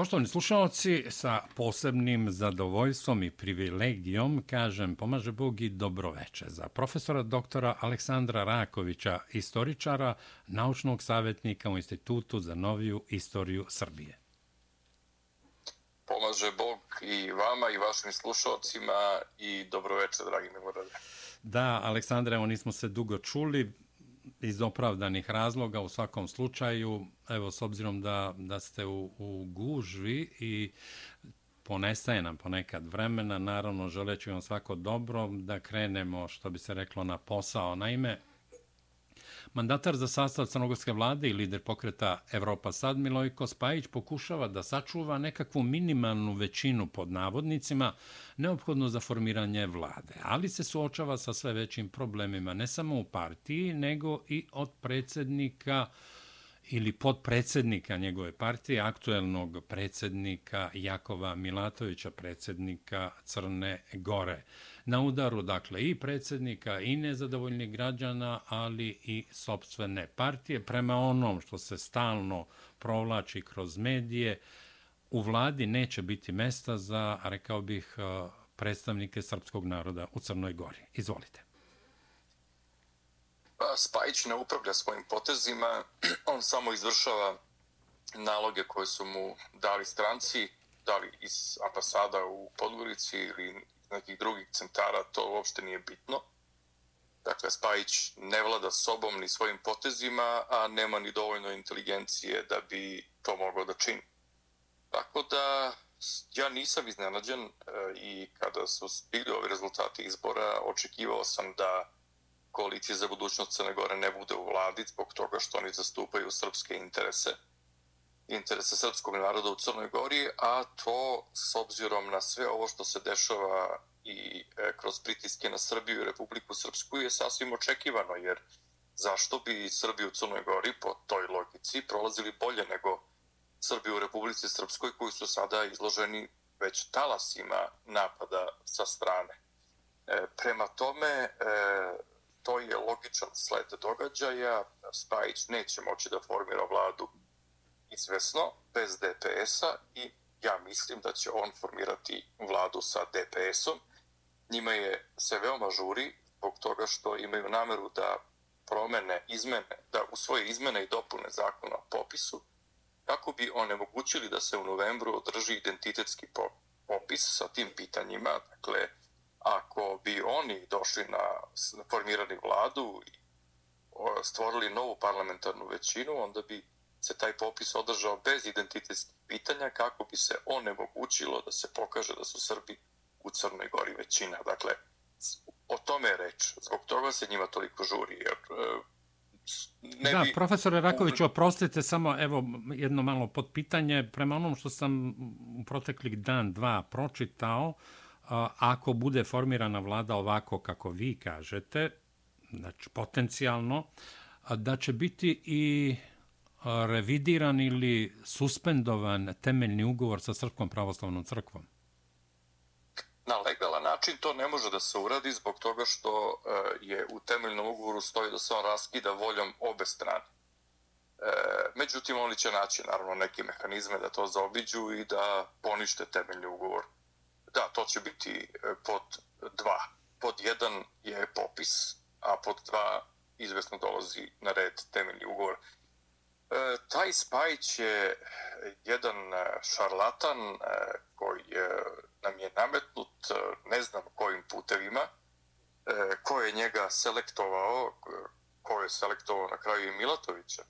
Poštovani slušalci, sa posebnim zadovoljstvom i privilegijom kažem pomaže Bog i dobroveče za profesora doktora Aleksandra Rakovića, istoričara, naučnog savjetnika u Institutu za noviju istoriju Srbije. Pomaže Bog i vama i vašim slušalcima i dobroveče, dragi milorade. Da, Aleksandra, evo nismo se dugo čuli iz opravdanih razloga u svakom slučaju, evo s obzirom da, da ste u, u gužvi i ponestaje nam ponekad vremena, naravno želeću vam svako dobro da krenemo, što bi se reklo, na posao. Naime, Mandatar za sastav crnogorske vlade i lider pokreta Evropa Sad Milojko Spajić pokušava da sačuva nekakvu minimalnu većinu pod navodnicima neophodno za formiranje vlade, ali se suočava sa sve većim problemima ne samo u partiji, nego i od predsednika ili podpredsednika njegove partije, aktuelnog predsednika Jakova Milatovića, predsednika Crne Gore na udaru dakle i predsjednika i nezadovoljnih građana, ali i sobstvene partije. Prema onom što se stalno provlači kroz medije, u vladi neće biti mesta za, rekao bih, eh, predstavnike srpskog naroda u Crnoj Gori. Izvolite. Spajić ne upravlja svojim potezima, on samo izvršava naloge koje su mu dali stranci, dali iz ambasada u Podgorici ili nekih drugih centara, to uopšte nije bitno. Dakle, Spajić ne vlada sobom ni svojim potezima, a nema ni dovoljno inteligencije da bi to mogao da čini. Tako da, ja nisam iznenađen e, i kada su bili ovi rezultati izbora, očekivao sam da koalicija za budućnost Crne Gore ne bude u vladi zbog toga što oni zastupaju srpske interese interese srpskog naroda u Crnoj Gori, a to s obzirom na sve ovo što se dešava i e, kroz pritiske na Srbiju i Republiku Srpsku je sasvim očekivano, jer zašto bi Srbi u Crnoj Gori po toj logici prolazili bolje nego Srbi u Republici Srpskoj koji su sada izloženi već talasima napada sa strane. E, prema tome, e, to je logičan sled događaja. Spajić neće moći da formira vladu izvesno, bez DPS-a i ja mislim da će on formirati vladu sa DPS-om. Njima je se veoma žuri zbog toga što imaju nameru da promene, izmene, da u svoje izmene i dopune zakona o popisu, kako bi onemogućili da se u novembru održi identitetski popis sa tim pitanjima. Dakle, ako bi oni došli na formirani vladu i stvorili novu parlamentarnu većinu, onda bi se taj popis održao bez identitetskih pitanja kako bi se onemogućilo da se pokaže da su Srbi u Crnoj Gori većina. Dakle, o tome je reč. Zbog toga se njima toliko žuri. Jer, e, ne da, bi... profesore Raković, oprostite samo evo jedno malo podpitanje. Prema onom što sam u proteklih dan, dva pročitao, ako bude formirana vlada ovako kako vi kažete, znači potencijalno, da će biti i revidiran ili suspendovan temeljni ugovor sa Srpskom pravoslavnom crkvom? Na legalan način to ne može da se uradi zbog toga što e, je u temeljnom ugovoru stoji da se on raskida voljom obe strane. E, međutim, oni će naći naravno neke mehanizme da to zaobiđu i da ponište temeljni ugovor. Da, to će biti e, pod dva. Pod jedan je popis, a pod dva izvesno dolazi na red temeljni ugovor. E, taj Spajić je jedan e, šarlatan e, koji e, nam je nametnut e, ne znam kojim putevima, ko je njega selektovao, ko je selektovao na kraju i Milatovića,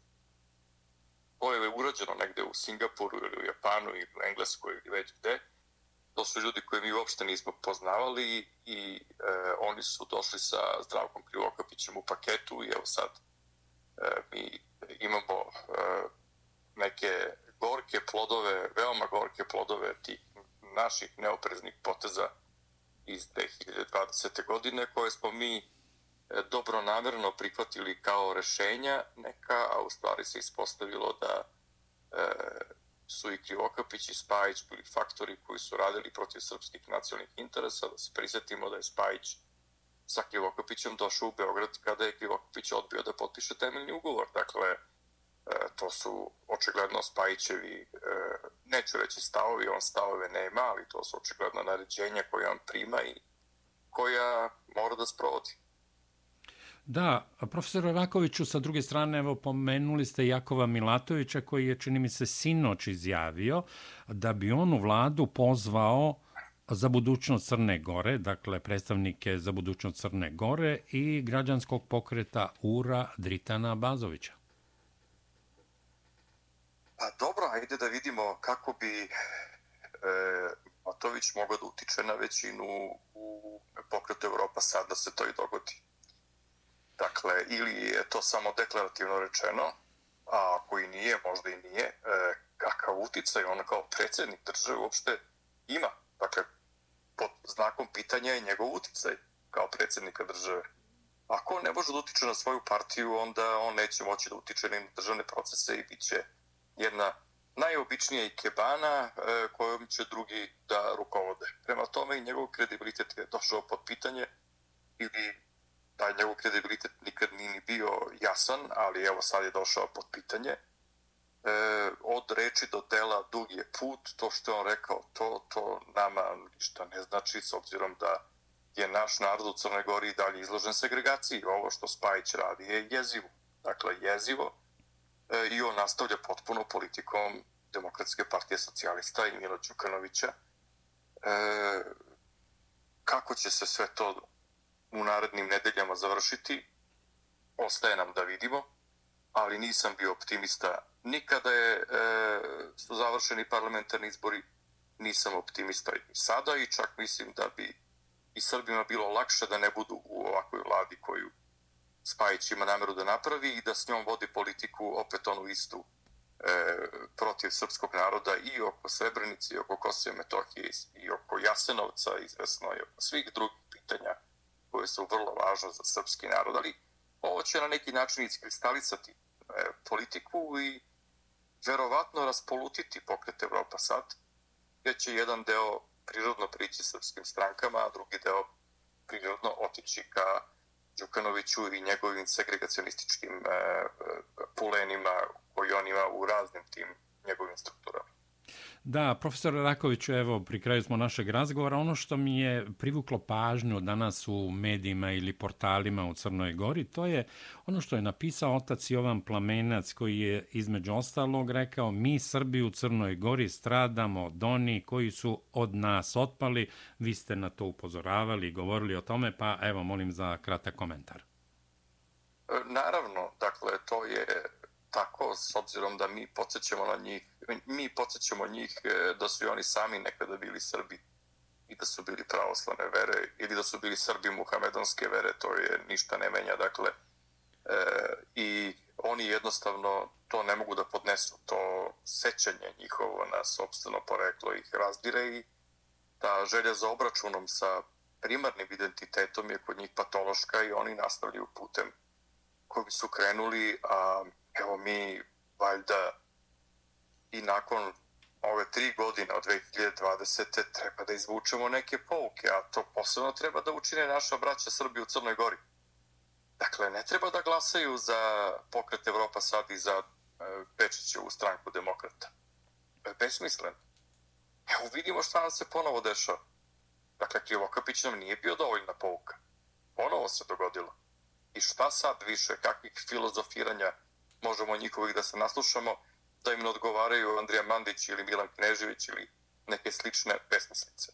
ko je urađeno negde u Singapuru ili u Japanu ili u Engleskoj ili već gde, to su ljudi koje mi uopšte nismo poznavali i e, oni su došli sa Zdravkom Krivokapićem u paketu i evo sad e, mi imamo e, neke gorke plodove, veoma gorke plodove tih naših neopreznih poteza iz 2020. godine koje smo mi e, dobro namjerno prihvatili kao rešenja neka, a u stvari se ispostavilo da e, su i Krivokapić i Spajić bili faktori koji su radili protiv srpskih nacionalnih interesa, da se prisjetimo da je Spajić sa Krivokopićem došao u Beograd kada je Krivokopić odbio da potpiše temeljni ugovor. Dakle, e, to su očigledno Spajićevi e, neću reći stavovi, on stavove nema, ali to su očigledno naređenja koje on prima i koja mora da sprovodi. Da, profesor Rakoviću, sa druge strane, evo, pomenuli ste Jakova Milatovića, koji je, čini mi se, sinoć izjavio da bi on u vladu pozvao za budućnost Crne Gore, dakle, predstavnike za budućnost Crne Gore i građanskog pokreta URA Dritana Bazovića. Pa dobro, ajde da vidimo kako bi e, Matović mogao da utiče na većinu u pokretu Evropa sad da se to i dogodi. Dakle, ili je to samo deklarativno rečeno, a ako i nije, možda i nije, e, kakav uticaj on kao predsjednik države uopšte ima. Dakle, pod znakom pitanja je njegov uticaj kao predsjednika države. Ako on ne može da utiče na svoju partiju, onda on neće moći da utiče ni na državne procese i bit će jedna najobičnija ikebana e, kojom će drugi da rukovode. Prema tome i njegov kredibilitet je došao pod pitanje ili taj njegov kredibilitet nikad nije ni bio jasan, ali evo sad je došao pod pitanje. E, od reči do dela dug je put, to što je on rekao, to, to nama ništa ne znači, s obzirom da je naš narod u Crnoj Gori dalje izložen segregaciji. Ovo što Spajić radi je jezivo. Dakle, jezivo e, i on nastavlja potpuno politikom Demokratske partije socijalista i Milo Đukanovića. E, kako će se sve to u narednim nedeljama završiti, ostaje nam da vidimo, ali nisam bio optimista nikada je e, su završeni parlamentarni izbori, nisam optimista i sada i čak mislim da bi i Srbima bilo lakše da ne budu u ovakvoj vladi koju Spajić ima nameru da napravi i da s njom vodi politiku opet onu istu e, protiv srpskog naroda i oko Srebrenice, i oko Kosova Metohije, i oko Jasenovca, izvesno, i oko svih drugih pitanja koje su vrlo važne za srpski narod, ali ovo će na neki način iskristalisati e, politiku i verovatno raspolutiti pokret Evropa sad, gdje će jedan deo prirodno prići srpskim strankama, a drugi deo prirodno otići ka Đukanoviću i njegovim segregacionističkim e, pulenima koji on ima u raznim tim njegovim strukturama. Da, profesor Rakoviću, evo, pri kraju smo našeg razgovora. Ono što mi je privuklo pažnju danas u medijima ili portalima u Crnoj Gori, to je ono što je napisao otac Jovan Plamenac, koji je između ostalog rekao mi Srbi u Crnoj Gori stradamo od oni koji su od nas otpali. Vi ste na to upozoravali i govorili o tome, pa evo, molim za kratak komentar. Naravno, dakle, to je tako, s obzirom da mi podsjećamo na njih, mi podsjećamo njih e, da su i oni sami nekada bili Srbi i da su bili pravoslavne vere ili da su bili Srbi muhamedonske vere, to je ništa ne menja, dakle, e, i oni jednostavno to ne mogu da podnesu, to sećanje njihovo na sobstveno poreklo ih razdire i ta želja za obračunom sa primarnim identitetom je kod njih patološka i oni nastavljaju putem kojim su krenuli, a evo mi valjda i nakon ove tri godine od 2020. treba da izvučemo neke pouke, a to posebno treba da učine naša braća Srbi u Crnoj Gori. Dakle, ne treba da glasaju za pokret Evropa sad i za e, u stranku demokrata. To je besmislen. Evo vidimo šta nam se ponovo dešava. Dakle, Krivokapić nam nije bio dovoljna pouka. Ponovo se dogodilo. I šta sad više, kakvih filozofiranja možemo njihovih da se naslušamo, da im ne odgovaraju Andrija Mandić ili Milan Knežević ili neke slične besmislice.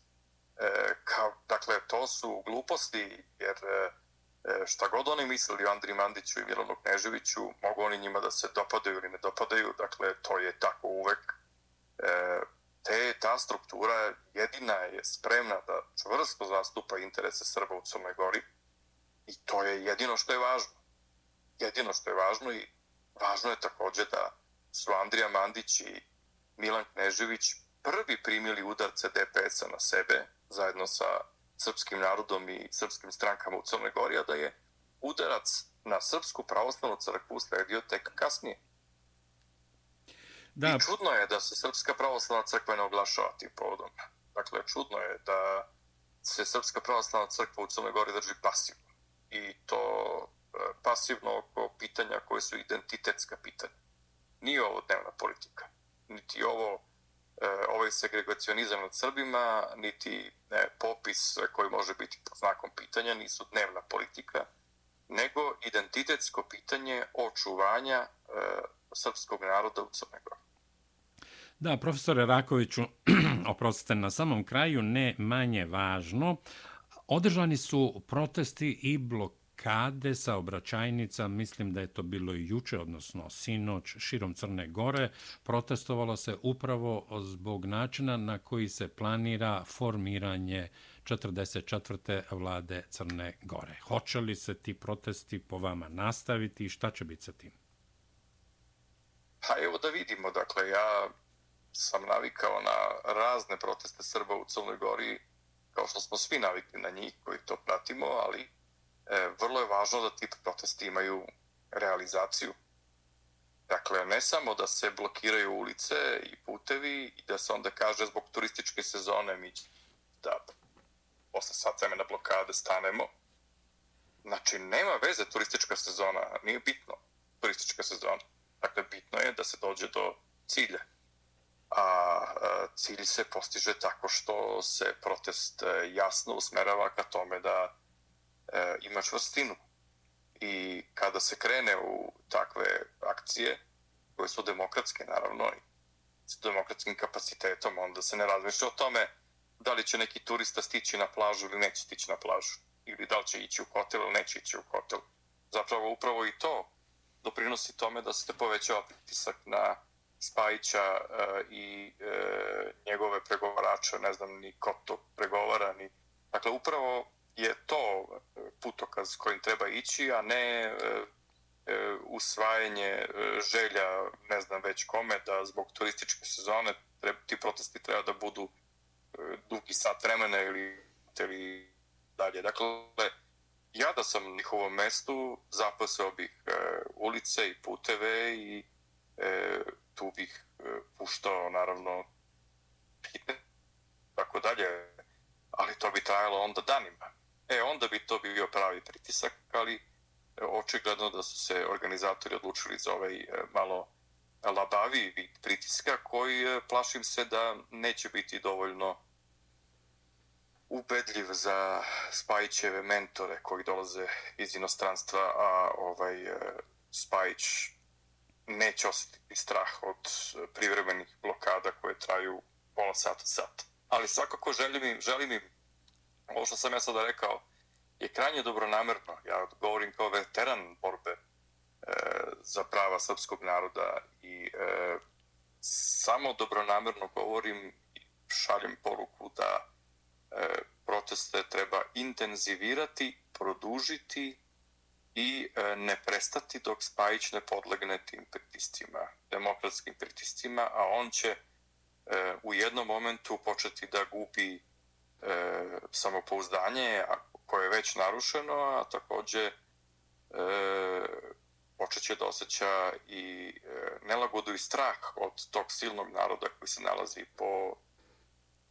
E, kao, dakle, to su gluposti, jer e, e šta god oni mislili o Andriji Mandiću i Milanu Kneževiću, mogu oni njima da se dopadaju ili ne dopadaju, dakle, to je tako uvek. E, te, ta struktura jedina je spremna da čvrsto zastupa interese Srba u Crnoj Gori i to je jedino što je važno. Jedino što je važno i Važno je takođe da su Andrija Mandić i Milan Knežević prvi primili udarce DPS-a na sebe zajedno sa srpskim narodom i srpskim strankama u Crnoj Gori, a da je udarac na Srpsku pravoslavnu crkvu sledio tek kasnije. Da. I čudno je da se Srpska pravoslavna crkva ne oglašava tim povodom. Dakle, čudno je da se Srpska pravoslavna crkva u Crnoj Gori drži pasivno. I to pasivno oko pitanja koje su identitetska pitanja. Nije ovo dnevna politika, niti ovo e, ovaj segregacionizam nad Srbima, niti ne, popis e, koji može biti pod znakom pitanja, nisu dnevna politika, nego identitetsko pitanje očuvanja e, srpskog naroda u Crnoj Gori. Da, profesore Rakoviću, oprostite, na samom kraju ne manje važno, održani su protesti i blokade saobraćajnica, mislim da je to bilo i juče, odnosno sinoć, širom Crne Gore, protestovalo se upravo zbog načina na koji se planira formiranje 44. vlade Crne Gore. Hoće li se ti protesti po vama nastaviti i šta će biti sa tim? Pa evo da vidimo, dakle, ja sam navikao na razne proteste Srba u Crnoj Gori, kao što smo svi navikli na njih koji to pratimo, ali E, vrlo je važno da ti protesti imaju realizaciju. Dakle, ne samo da se blokiraju ulice i putevi i da se onda kaže zbog turističke sezone mi da posle sat vremena blokade stanemo. Znači, nema veze turistička sezona, nije bitno turistička sezona. Dakle, bitno je da se dođe do cilja a e, cilj se postiže tako što se protest e, jasno usmerava ka tome da e, ima čvrstinu. I kada se krene u takve akcije, koje su demokratske, naravno, i s demokratskim kapacitetom, onda se ne razmišlja o tome da li će neki turista stići na plažu ili neće stići na plažu. Ili da li će ići u hotel ili neće ići u hotel. Zapravo, upravo i to doprinosi tome da se povećava pritisak na Spajića e, i e, njegove pregovarače, ne znam ni ko to pregovara, ni... Dakle, upravo je to e, putokaz kojim treba ići, a ne e, e, usvajanje želja, ne znam već kome, da zbog turističke sezone treba, ti protesti treba da budu dugi sat vremena ili, ili dalje. Dakle, ja da sam na njihovom mestu zapaseo bih e, ulice i puteve i e, tu bih e, puštao naravno hitne tako dalje, ali to bi trajalo onda danima. E, onda bi to bio pravi pritisak, ali e, očigledno da su se organizatori odlučili za ovaj e, malo labavi vid pritiska koji e, plašim se da neće biti dovoljno ubedljiv za Spajićeve mentore koji dolaze iz inostranstva, a ovaj Spajić neće osjetiti strah od privremenih blokada koje traju pola sata sat. Ali svakako želim im, želim im, ovo što sam ja sada rekao, je krajnje dobronamerno. Ja govorim kao veteran borbe e, za prava srpskog naroda i e, samo dobronamerno govorim i šaljem poruku da e, proteste treba intenzivirati, produžiti i e, ne prestati dok Spajić ne podlegne tim pritiscima, demokratskim pritiscima, a on će e, u jednom momentu početi da gubi e, samopouzdanje koje je već narušeno, a takođe počet će da osjeća i nelagodu i strah od tog silnog naroda koji se nalazi po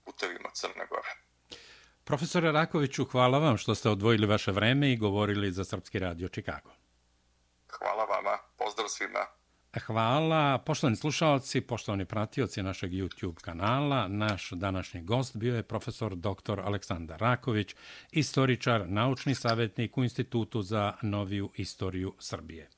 putevima Crne Gore. Profesore Rakoviću, hvala vam što ste odvojili vaše vreme i govorili za Srpski radio Čikago. Hvala vama. Pozdrav svima. Hvala. Poštovani slušalci, poštovani pratioci našeg YouTube kanala, naš današnji gost bio je profesor dr. Aleksandar Raković, istoričar, naučni savjetnik u Institutu za noviju istoriju Srbije.